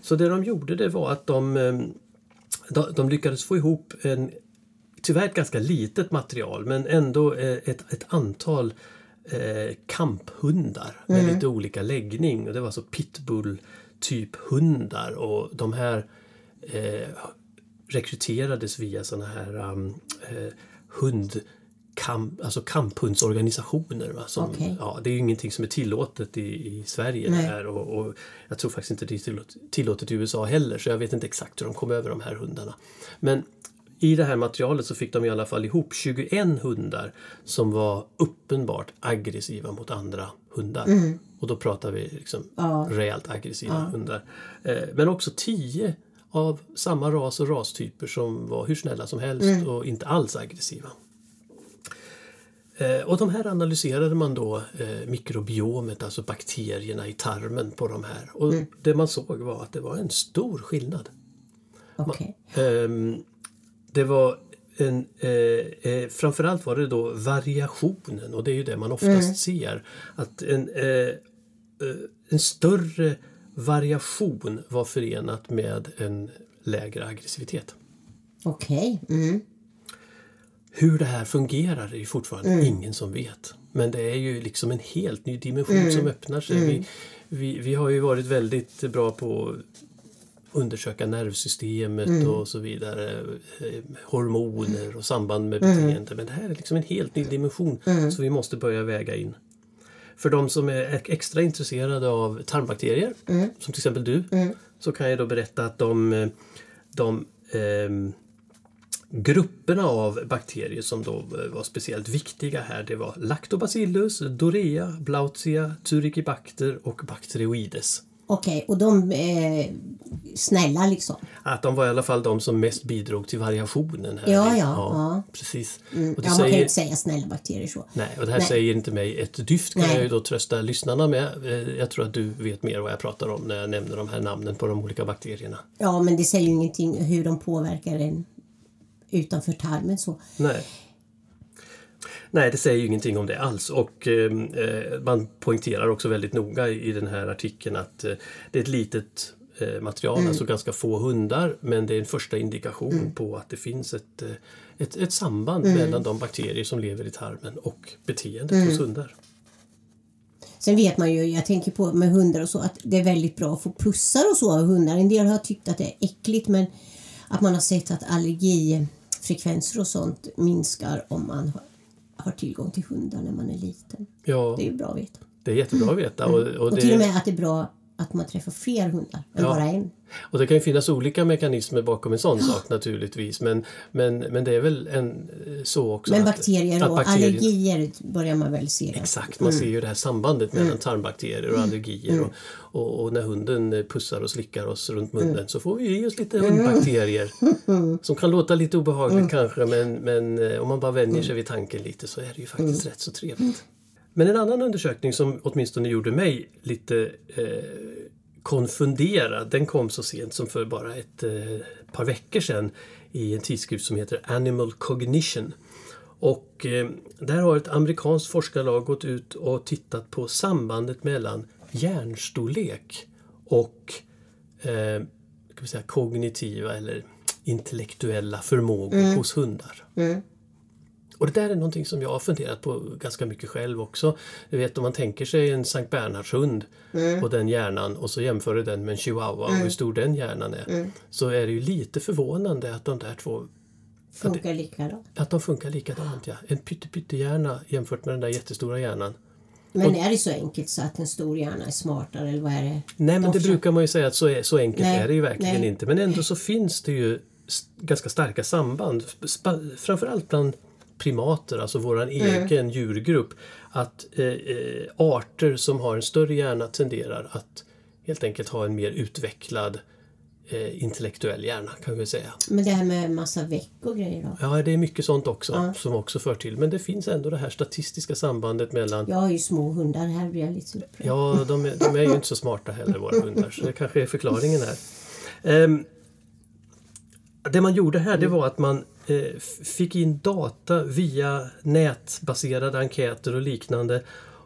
S2: Så det de gjorde det var att de, eh, de, de lyckades få ihop en, tyvärr ett ganska litet material men ändå eh, ett, ett antal eh, kamphundar med lite olika läggning. Och det var alltså pitbull typ hundar och de här eh, rekryterades via såna här um, eh, hund kamp, alltså kamphundsorganisationer. Va? Som,
S3: Okej.
S2: ja, det är ju ingenting som är tillåtet i, i Sverige. Här, och, och jag tror faktiskt inte det är tillåt, tillåtet i USA heller så jag vet inte exakt hur de kom över de här hundarna. Men i det här materialet så fick de i alla fall ihop 21 hundar som var uppenbart aggressiva mot andra hundar. Och då pratar vi liksom
S3: Ja.
S2: rejält aggressiva hundar. Eh, men också 10 av samma ras och rastyper som var hur snälla som helst och inte alls aggressiva. Eh, Och de här analyserade man då eh, mikrobiomet, alltså bakterierna i tarmen på de här. Och det man såg var att det var en stor skillnad.
S3: Okej.
S2: Ehm, det var en, eh, eh, framförallt var det då variationen och det är ju det man oftast ser. Att en, eh, eh, en större variation var förenat med en lägre aggressivitet.
S3: Okej. Mm.
S2: Hur det här fungerar är fortfarande ingen som vet. Men det är ju liksom en helt ny dimension som öppnar sig. Vi, vi, vi har ju varit väldigt bra på undersöka nervsystemet och så vidare. eh, Hormoner och samband med beteende. Men det här är liksom en helt ny dimension som vi måste börja väga in. för de som är extra intresserade av tarmbakterier,
S3: Mm.
S2: som till exempel du, så kan jag då berätta att de, eh, de ehm, grupperna av bakterier som då eh, var speciellt viktiga här, det var Lactobacillus, Dorea, Blautia, Turikibacter och Bacteroides.
S3: Okej, och de är snälla liksom.
S2: Att de var i alla fall de som mest bidrog till variationen. Här.
S3: Ja, ja, ja.
S2: Precis. Och
S3: Ja,
S2: det
S3: man kan ju inte säga snälla bakterier så.
S2: nej, och det här
S3: Nej.
S2: säger inte mig ett dyft kan
S3: Nej.
S2: jag ju då trösta lyssnarna med. Eh, Jag tror att du vet mer vad jag pratar om när jag nämner de här namnen på de olika bakterierna.
S3: Ja, men det säger ju ingenting hur de påverkar en utanför tarmen så.
S2: Nej. Nej, det säger ju ingenting om det alls. Och eh, eh, man poängterar också väldigt noga i, den här artikeln att eh, det är ett litet eh, material, alltså ganska få hundar, men det är en första indikation på att det finns ett, eh, ett, ett samband mellan de bakterier som lever i tarmen och beteendet hos hundar.
S3: Sen vet man ju, jag tänker på med hundar och så, att det är väldigt bra att få pussar och så av hundar. En del har tyckt att det är äckligt men att man har sett att allergifrekvenser och sånt minskar om man har, tillgång till hundar när man är liten.
S2: Ja,
S3: Det är ju bra att veta.
S2: det är jättebra att veta. Och, och,
S3: Och till och
S2: det,
S3: med att det är bra att man träffar fler hundar än
S2: Ja.
S3: bara en.
S2: och det kan ju finnas olika mekanismer bakom en sån sak naturligtvis. Men, men, men det är väl en, eh, så också
S3: Men
S2: att,
S3: bakterier
S2: att
S3: och
S2: bakterier-
S3: allergier börjar man väl se.
S2: Exakt, man ser ju det här sambandet mellan tarmbakterier och allergier. Och, och, och när hunden eh, pussar och slickar oss runt munnen så får vi i oss lite hundbakterier. Som kan låta lite obehagligt kanske men, men eh, om man bara vänjer sig vid tanken lite så är det ju faktiskt rätt så trevligt. Men en annan undersökning som åtminstone gjorde mig lite eh, konfunderad, den kom så sent som för bara ett eh, par veckor sedan i en tidskrift som heter Animal Cognition. Och eh, där har ett amerikanskt forskarlag gått ut och tittat på sambandet mellan hjärnstorlek och eh, säga, kognitiva eller intellektuella förmågor hos hundar. Och det där är någonting som jag har funderat på ganska mycket själv också. Du vet om man tänker sig en Sankt Bernhardshund och den hjärnan och så jämför du den med en chihuahua och hur stor den hjärnan är. Så är det ju lite förvånande att de där två
S3: Funkar likadant.
S2: att de funkar likadant. Ja. En pyttehjärna jämfört med den där jättestora hjärnan.
S3: Men är det så enkelt så att en stor hjärna är smartare eller vad är det?
S2: Nej men det brukar man ju säga att så, är, så enkelt
S3: Nej,
S2: är det ju verkligen
S3: nej.
S2: inte. Men ändå så finns det ju ganska starka samband. Framförallt bland primater, alltså våran
S3: Mm.
S2: egen djurgrupp. Att eh, eh, arter som har en större hjärna tenderar att helt enkelt ha en mer utvecklad eh, intellektuell hjärna kan vi säga.
S3: Men det här med massa veck och grejer då?
S2: Ja, det är mycket sånt också som också för till. Men det finns ändå det här statistiska sambandet mellan
S3: Jag har ju små hundar, här blir jag lite upprörd.
S2: Ja, de är, de är ju inte så smarta heller våra hundar, så det kanske är förklaringen här. Ehm, det man gjorde här det var att man fick in data via nätbaserade enkäter och liknande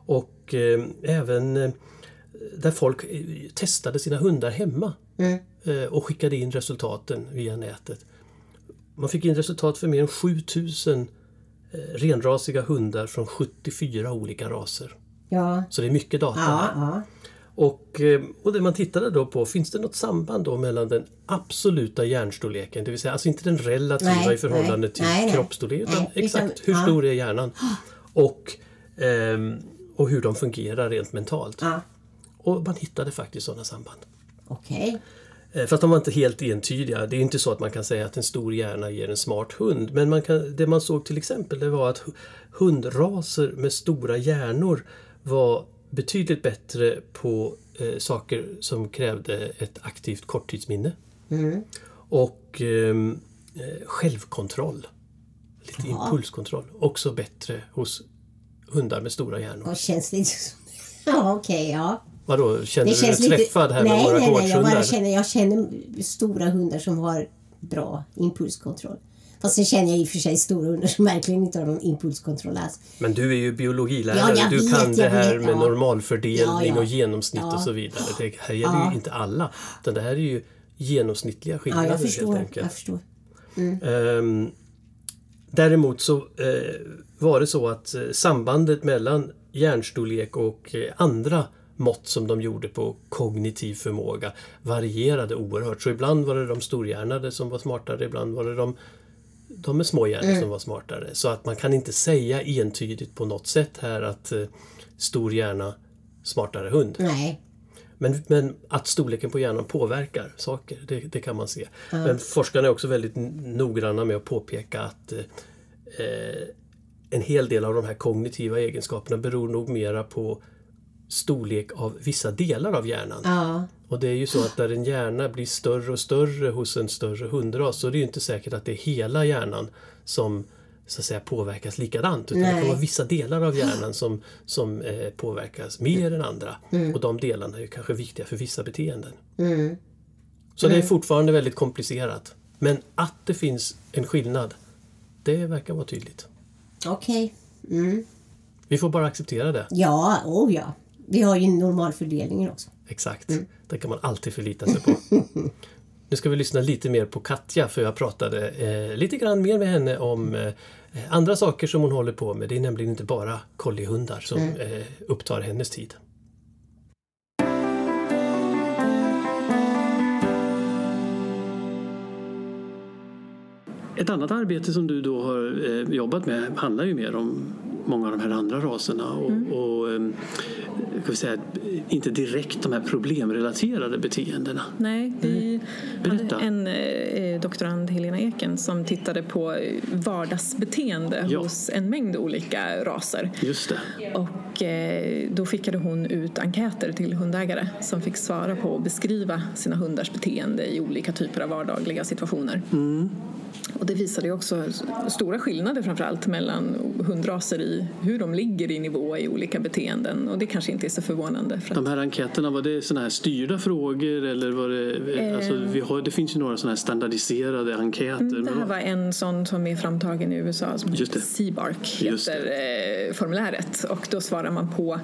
S2: och eh, även eh, där folk eh, testade sina hundar hemma eh, och skickade in resultaten via nätet. Man fick in resultat för mer än 7000 eh, renrasiga hundar från 74 olika raser.
S3: Ja,
S2: Så det är mycket data
S3: ja, ja.
S2: Och, eh, och det man tittade då på, finns det något samband då mellan den absoluta hjärnstorleken, det vill säga alltså inte den relativa
S3: Nej,
S2: i förhållande
S3: nej,
S2: till
S3: nej, nej.
S2: kroppsstorlek, utan exakt hur stor är hjärnan och, ehm, och hur de fungerar rent mentalt.
S3: ja.
S2: Och man hittade faktiskt sådana samband.
S3: Okej.
S2: Eh, Fast de var inte helt entydiga. Det är inte så att man kan säga att en stor hjärna ger en smart hund. Men man kan, det man såg till exempel det var att hu- hundraser med stora hjärnor var betydligt bättre på eh, saker som krävde ett aktivt korttidsminne. Och ehm, eh, självkontroll. Lite impulskontroll. Också bättre hos hundar med stora hjärnor.
S3: Och känns lite som... Ja, okej, ja.
S2: Vadå, känner
S3: Det
S2: du dig
S3: lite...
S2: träffad här
S3: nej,
S2: med våra
S3: nej, nej, jag bara känner, jag känner stora hundar som har bra impulskontroll. Fast sen känner jag i och för sig stora hundar som verkligen inte har någon impulskontroll alls.
S2: Men du är ju biologilärare,
S3: Ja,
S2: du
S3: vet,
S2: kan det här
S3: vet,
S2: med
S3: ja.
S2: normalfördelning
S3: Ja,
S2: och genomsnitt och så vidare. Det här gäller ju inte alla, utan det här är ju genomsnittliga skillnader
S3: jag
S2: helt
S3: förstår.
S2: enkelt.
S3: Jag förstår.
S2: Ehm, däremot så eh, var det så att eh, sambandet mellan hjärnstorlek och eh, andra mått som de gjorde på kognitiv förmåga varierade oerhört. Så ibland var det de storhjärnade som var smartare, ibland var det de de är små hjärnor
S3: Mm.
S2: som var smartare. Så att man kan inte säga entydigt på något sätt här att eh, stor hjärna, smartare hund.
S3: Nej.
S2: Men, men att storleken på hjärnan påverkar saker, det, det kan man se. Men forskarna är också väldigt noggranna med att påpeka att eh, eh, en hel del av de här kognitiva egenskaperna beror nog mera på storlek av vissa delar av hjärnan.
S3: Ja.
S2: Och det är ju så att när en hjärna blir större och större hos en större hundras så är det ju inte säkert att det är hela hjärnan som så att säga påverkas likadant. Utan det
S3: Nej.
S2: kan vara vissa delar av hjärnan som, som eh, påverkas mer än andra. Och de delarna är ju kanske viktiga för vissa beteenden.
S3: Mm.
S2: Så det är fortfarande väldigt komplicerat. Men att det finns en skillnad, det verkar vara tydligt.
S3: Okej. Mm.
S2: Vi får bara acceptera det.
S3: Ja, oh ja. Vi har ju normalfördelningen också.
S2: Exakt. Det kan man alltid förlita sig på. Nu ska vi lyssna lite mer på Katja för jag pratade eh, lite grann mer med henne om eh, andra saker som hon håller på med. Det är nämligen inte bara colliehundar som eh, upptar hennes tid. Ett annat arbete som du då har eh, jobbat med handlar ju mer om många av de här andra raserna och, och eh, ska vi säga, inte direkt de här problemrelaterade beteendena.
S4: Nej, vi
S2: Berätta.
S4: hade en eh, doktorand, Helena Eken, som tittade på vardagsbeteende
S2: Ja.
S4: hos en mängd olika raser.
S2: Just det.
S4: Och eh, då skickade hon ut enkäter till hundägare som fick svara på och beskriva sina hundars beteende i olika typer av vardagliga situationer. Och det visade ju också stora skillnader framförallt mellan hundraser i hur de ligger i nivå i olika beteenden och det kanske inte är så förvånande. För att
S2: De här enkäterna, var det såna här styrda frågor eller var det... Alltså, vi har, det finns ju några såna här standardiserade enkäter.
S4: Mm, Det här var en sån som är framtagen i USA som. Seabark
S2: Just
S4: heter eh, formuläret och då svarar man på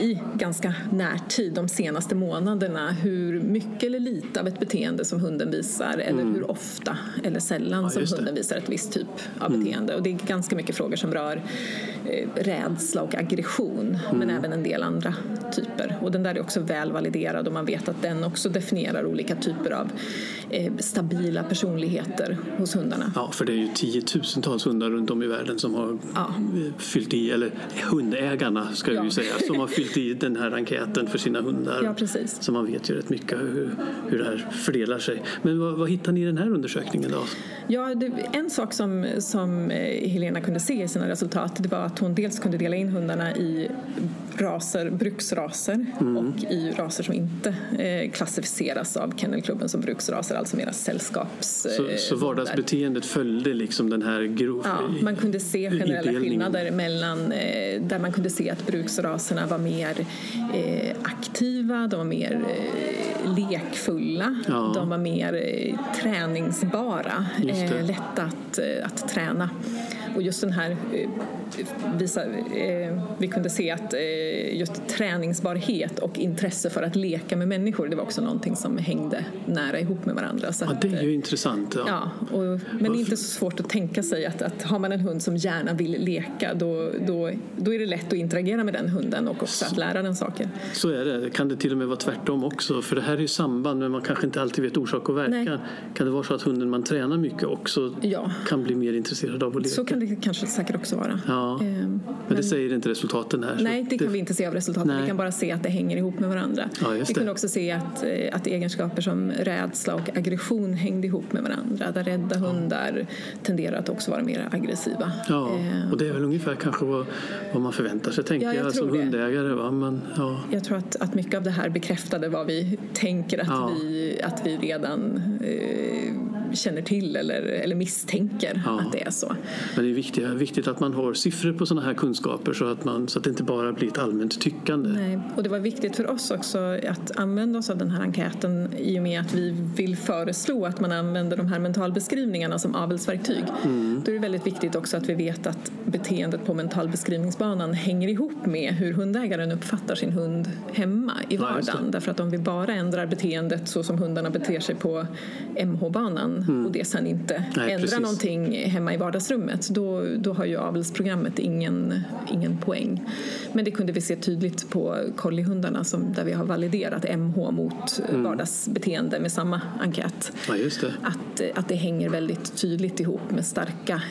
S4: i ganska närtid de senaste månaderna hur mycket eller lite av ett beteende som hunden visar eller hur ofta eller sällan
S2: Mm. Ja,
S4: som.
S2: Mm.
S4: hunden visar ett visst typ av beteende och det är ganska mycket frågor som rör eh, rädsla och aggression men
S2: Mm.
S4: även en del andra typer och den där är också väl validerad och man vet att den också definierar olika typer av stabila personligheter hos hundarna.
S2: Ja, för det är ju tiotusentals hundar runt om i världen som har
S4: Ja.
S2: eh, fyllt i, eller hundägarna ska jag ju
S4: Ja.
S2: säga, som har fyllt i den här enkäten för sina hundar.
S4: Ja, precis.
S2: Så man vet ju rätt mycket hur, hur det här fördelar sig. Men vad, vad hittar ni i den här undersökningen då?
S4: Ja, det, en sak som, som eh, Helena kunde se i sina resultat det var att hon dels kunde dela in hundarna i raser, bruksraser och i raser som inte eh, klassificeras av Kennelklubben som bruksraser, alltså mera sällskaps...
S2: Så,
S4: eh,
S2: så vardagsbeteendet följde liksom den här grov...
S4: Ja, man kunde se generella skillnader mellan eh, där man kunde se att bruksraserna var mer eh, aktiva, de var mer lekfulla,
S2: Ja.
S4: de var mer träningsbara, lätta att, att träna. Och just den här eh, visa, eh, vi kunde se att eh, just träningsbarhet och intresse för att leka med människor, det var också någonting som hängde nära ihop med varandra. Så
S2: Ja,
S4: att,
S2: det är ju intressant. Ja.
S4: Ja, och, men det är inte så svårt att tänka sig att, att har man en hund som gärna vill leka då, då, då är det lätt att interagera med den hunden och också att lära den saker.
S2: Så är det. Kan det till och med vara tvärtom också? För det här är ju samband men man kanske inte alltid vet orsak och verkan.
S4: Nej.
S2: Kan det vara så att hunden man tränar mycket också
S4: Ja.
S2: kan bli mer intresserad av att leka?
S4: Så kan det kanske säkert också vara.
S2: Ja.
S4: Ehm,
S2: Men det säger inte resultaten här.
S4: Nej, det kan vi inte se av resultaten.
S2: Nej.
S4: Vi kan bara se att det hänger ihop med varandra.
S2: Ja,
S4: vi
S2: det.
S4: kunde också se att, eh, att egenskaper som rädsla och aggression hängde ihop med varandra. Där rädda hundar tenderar att också vara mer aggressiva.
S2: Ja,
S4: Ehm,
S2: och det är väl ungefär kanske vad, vad man förväntar sig tänker
S4: Ja, jag
S2: jag, som
S4: det.
S2: hundägare. Va? Men, ja.
S4: Jag tror att, att mycket av det här bekräftade vad vi tänker att,
S2: Ja.
S4: vi, att vi redan eh, känner till eller, eller misstänker
S2: Ja.
S4: att det är så.
S2: Men det är viktigt, viktigt att man har siffror på sådana här kunskaper så att, man, så att det inte bara blir ett allmänt tyckande.
S4: Nej. Och det var viktigt för oss också att använda oss av den här enkäten i och med att vi vill föreslå att man använder de här mentalbeskrivningarna som avelsverktyg. Då är det väldigt viktigt också att vi vet att beteendet på mentalbeskrivningsbanan hänger ihop med hur hundägaren uppfattar sin hund hemma i
S5: Ja,
S4: vardagen. Därför att om vi bara ändrar beteendet så som hundarna beter sig på MH-banan och det sen inte
S5: Mm. Nej,
S4: ändrar
S5: precis.
S4: någonting hemma i vardagsrummet då, då har ju avelsprogrammet ingen, ingen poäng. Men det kunde vi se tydligt på colliehundarna som, där vi har validerat MH mot
S5: Mm.
S4: vardagsbeteende med samma enkät
S5: Ja, det.
S4: att, att det hänger väldigt tydligt ihop med starka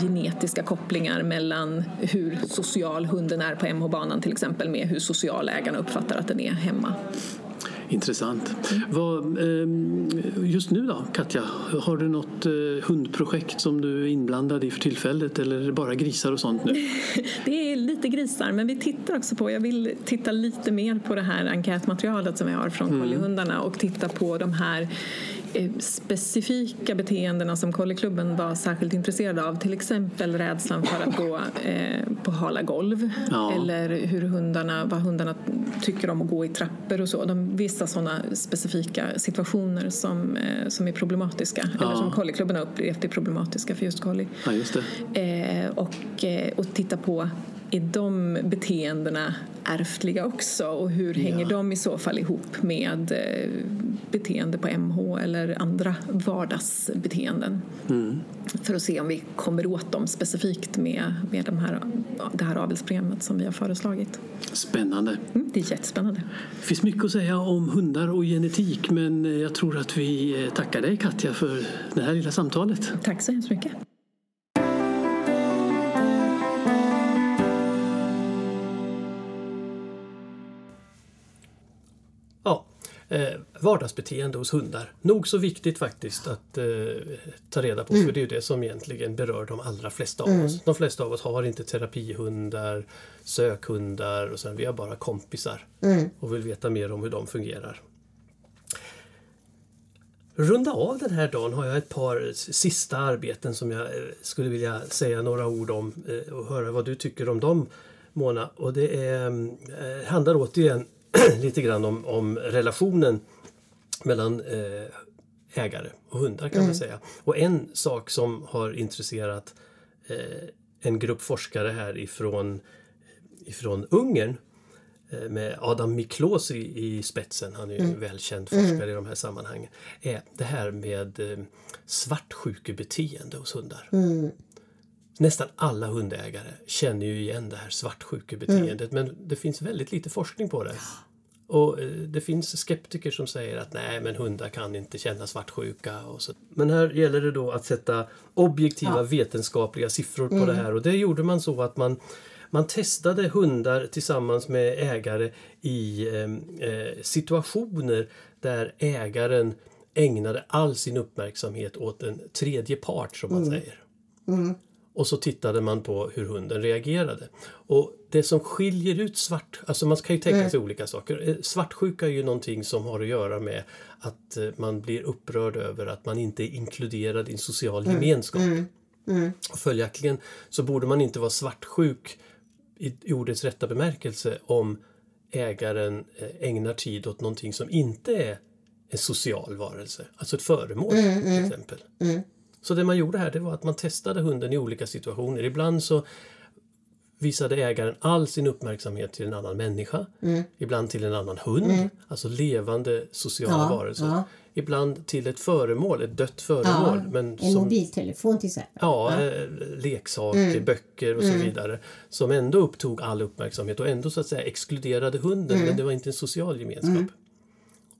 S4: genetiska kopplingar mellan hur social hunden är på MH-banan till exempel med hur social ägarna uppfattar att den är hemma.
S5: Intressant. Vad, ehm, just nu då, Katja, har du något eh, hundprojekt som du är inblandad i för tillfället eller är det bara grisar och sånt nu?
S4: Det är lite grisar, men vi tittar också på, jag vill titta lite mer på det här enkätmaterialet som vi har från colliehundarna och titta på de här specifika beteendena som Collie-klubben var särskilt intresserad av. Till exempel rädslan för att gå eh, på hala golv
S5: Ja.
S4: eller hur hundarna, vad hundarna tycker om att gå i trappor och så. De, vissa sådana specifika situationer som, eh, som är problematiska eller
S5: Ja.
S4: som Collie-klubben har upplevt är problematiska för just collie.
S5: Ja, just.
S4: Eh, och, eh, och titta på är de beteendena ärftliga också och hur hänger de i så fall ihop med eh, beteende på MH eller andra vardagsbeteenden? För att se om vi kommer åt dem specifikt med, med de här, det här avelsprogrammet som vi har föreslagit.
S5: Spännande.
S4: Mm, det är jättespännande.
S5: Det finns mycket att säga om hundar och genetik men eh, jag tror att vi eh, tackar dig Katja för det här lilla samtalet.
S4: Tack så hemskt mycket.
S2: Eh, vardagsbeteende hos hundar. Nog så viktigt faktiskt att eh, ta reda på för det är det som egentligen berör de allra flesta av oss. De flesta av oss har inte terapihundar, sökhundar och sen vi har bara kompisar och vill veta mer om hur de fungerar. Runda av den här dagen har jag ett par sista arbeten som jag eh, skulle vilja säga några ord om eh, och höra vad du tycker om dem Mona. Och det är, eh, handlar återigen lite grann om, om relationen mellan eh, ägare och hundar kan man säga. Och en sak som har intresserat eh, en grupp forskare här ifrån, ifrån Ungern eh, med Adam Miklos i, i spetsen, han är ju en välkänd forskare i de här sammanhangen, är det här med eh, svartsjukebeteende hos hundar. Nästan alla hundägare känner ju igen det här svartsjukebeteendet men det finns väldigt lite forskning på det. Och eh, det finns skeptiker som säger att nej men hundar kan inte känna svartsjuka. Och så. Men här gäller det då att sätta objektiva vetenskapliga siffror på det här och det gjorde man så att man man testade hundar tillsammans med ägare i eh, eh, situationer där ägaren ägnade all sin uppmärksamhet åt en tredje part som man säger. Och så tittade man på hur hunden reagerade. Och det som skiljer ut svart, alltså man kan ju tänka sig olika saker. Eh, Svartsjuka är ju någonting som har att göra med att eh, man blir upprörd över att man inte är inkluderad i en social gemenskap. Och följaktligen så borde man inte vara svartsjuk i ordets rätta bemärkelse om ägaren eh, ägnar tid åt någonting som inte är en social varelse, alltså ett föremål till exempel. Så det man gjorde här det var att man testade hunden i olika situationer. Ibland så visade ägaren all sin uppmärksamhet till en annan människa. Ibland till en annan hund, alltså levande sociala
S3: Ja,
S2: varelser.
S3: ja.
S2: Ibland till ett föremål, ett dött föremål. men
S3: En
S2: som,
S3: mobiltelefon till exempel.
S2: Ja, eh, leksaker, böcker och så vidare. Som ändå upptog all uppmärksamhet och ändå så att säga exkluderade hunden men det var inte en social gemenskap.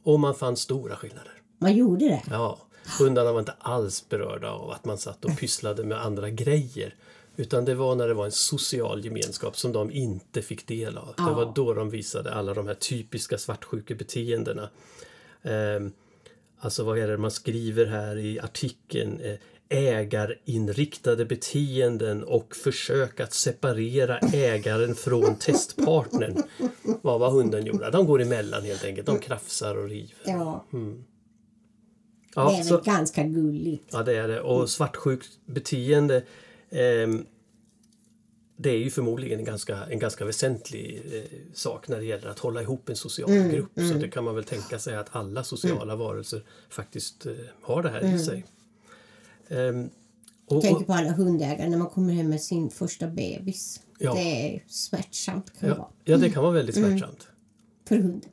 S2: Och man fann stora skillnader.
S3: Man gjorde det.
S2: Ja, hundarna var inte alls berörda av att man satt och pysslade med andra grejer. Utan det var när det var en social gemenskap som de inte fick del av. Det var då de visade alla de här typiska svartsjukebeteendena. Ehm, alltså vad är det man skriver här i artikeln? Eh, ägarinriktade beteenden och försök att separera ägaren från testpartnern. Vad var hunden gjorde? De går emellan helt enkelt. De krafsar och river.
S3: Ja,
S2: Ja,
S3: det är
S2: så-
S3: ganska gulligt.
S2: Ja, det är det. Och svartsjukt beteende ehm, det är ju förmodligen en ganska, en ganska väsentlig eh, sak när det gäller att hålla ihop en social grupp. Så det kan man väl tänka sig att alla sociala varelser faktiskt eh, har det här i sig. Ehm, Och,
S3: Tänker
S2: och,
S3: på alla hundägare när man kommer hem med sin första bebis.
S2: Ja.
S3: Det är smärtsamt kan det vara.
S2: ja, ja, det kan vara väldigt smärtsamt.
S3: För hunden.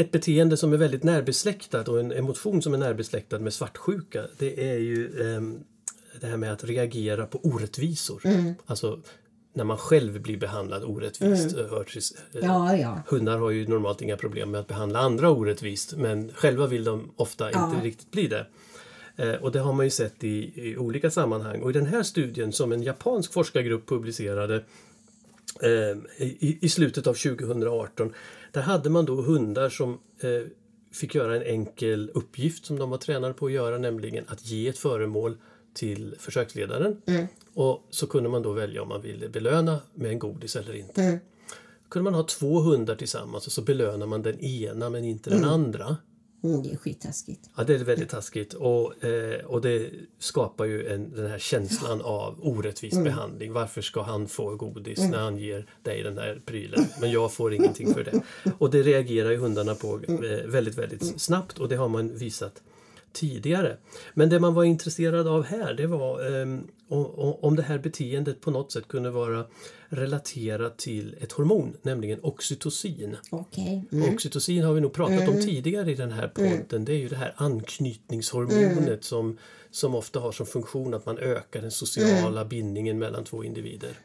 S2: Ett beteende som är väldigt närbesläktat och en emotion som är närbesläktad med svartsjuka det är ju ehm, det här med att reagera på orättvisor. Alltså när man själv blir behandlad orättvist. eh, hör till- eh,
S3: Ja, ja.
S2: Hundar har ju normalt inga problem med att behandla andra orättvist men själva vill de ofta
S3: Ja.
S2: inte riktigt bli det. Eh, Och det har man ju sett i, i olika sammanhang. Och i den här studien som en japansk forskargrupp publicerade eh, i, i slutet av 2018 där hade man då hundar som eh, fick göra en enkel uppgift som de var tränade på att göra, nämligen att ge ett föremål till försöksledaren. Och så kunde man då välja om man ville belöna med en godis eller inte. kunde man ha två hundar tillsammans och så belönar man den ena men inte den andra.
S3: Mm, det är skittaskigt.
S2: Ja, det är väldigt taskigt. Och, eh, och det skapar ju en, den här känslan av orättvis behandling. Varför ska han få godis när han ger dig den här prylen? Men jag får ingenting för det. Och det reagerar ju hundarna på eh, väldigt, väldigt snabbt. Och det har man visat tidigare. Men det man var intresserad av här det var eh, om, om det här beteendet på något sätt kunde vara relaterat till ett hormon, nämligen oxytocin.
S3: Okej. Mm.
S2: Oxytocin har vi nog pratat om tidigare i den här podden. Det är ju det här anknytningshormonet som, som ofta har som funktion att man ökar den sociala bindningen mellan två individer.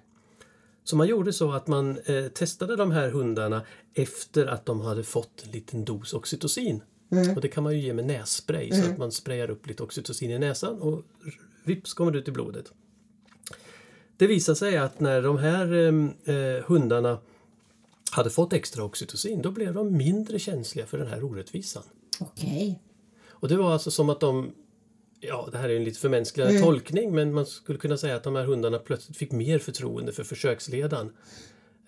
S2: Så man gjorde så att man eh, testade de här hundarna efter att de hade fått en liten dos oxytocin. Och det kan man ju ge med nässpray så att man sprayar upp lite oxytocin i näsan och vips kommer det ut i blodet. Det visade sig att när de här eh, eh, hundarna hade fått extra oxytocin då blev de mindre känsliga för den här orättvisan.
S3: Okej.
S2: Och det var alltså som att de, ja det här är en lite förmänskligare tolkning men man skulle kunna säga att de här hundarna plötsligt fick mer förtroende för försöksledaren.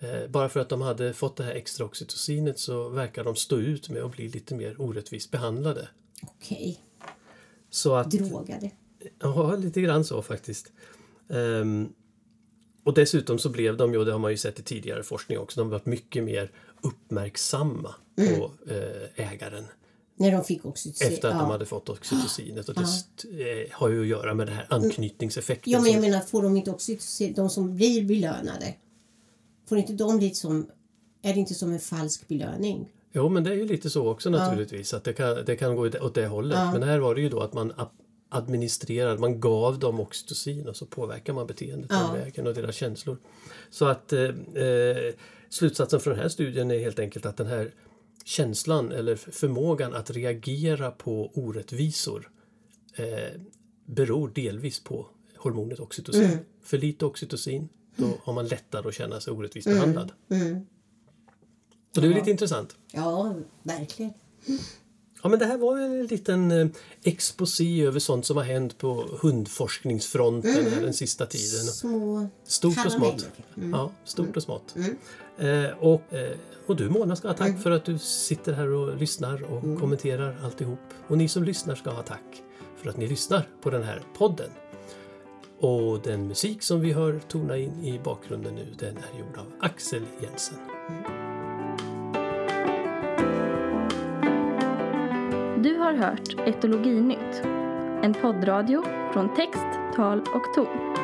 S2: Eh, bara för att de hade fått det här extra oxytocinet så verkar de stå ut med att bli lite mer orättvist behandlade.
S3: Okej.
S2: Så att,
S3: Drogade.
S2: Ja, lite grann så faktiskt. Ehm, och dessutom så blev de ju, det har man ju sett i tidigare forskning också, de varit mycket mer uppmärksamma på eh, ägaren
S3: När de fick oxytocin.
S2: efter att
S3: ja.
S2: de hade fått oxytocinet. Och det st- eh, har ju att göra med den här anknytningseffekten.
S3: Ja, men jag menar, får de inte oxytocin, de som blir belönade, får inte de lite som, är det inte som en falsk belöning?
S2: Jo, men det är ju lite så också naturligtvis. Att det kan, det kan gå åt det hållet. Men här var det ju då att man administrerade, man gav dem oxytocin och så påverkar man beteendet den vägen och deras känslor. Så att eh, eh, slutsatsen från den här studien är helt enkelt att den här känslan eller förmågan att reagera på orättvisor eh, beror delvis på hormonet oxytocin. För lite oxytocin, då har man lättare att känna sig orättvist behandlad. Så det är lite intressant.
S3: Ja, verkligen.
S2: Ja, men det här var en liten eh, exposé över sånt som har hänt på hundforskningsfronten här den sista tiden.
S3: Små
S2: Stort och smått. Ja, stort och smått. Eh, och, eh, och du Mona ska ha tack för att du sitter här och lyssnar och kommenterar alltihop. Och ni som lyssnar ska ha tack för att ni lyssnar på den här podden. Och den musik som vi hör tona in i bakgrunden nu den är gjord av Axel Jensen.
S1: Du har hört Etologinytt, en poddradio från text, tal och ton.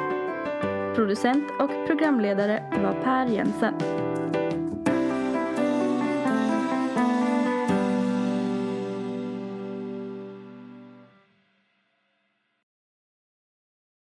S1: Producent och programledare var Per Jensen.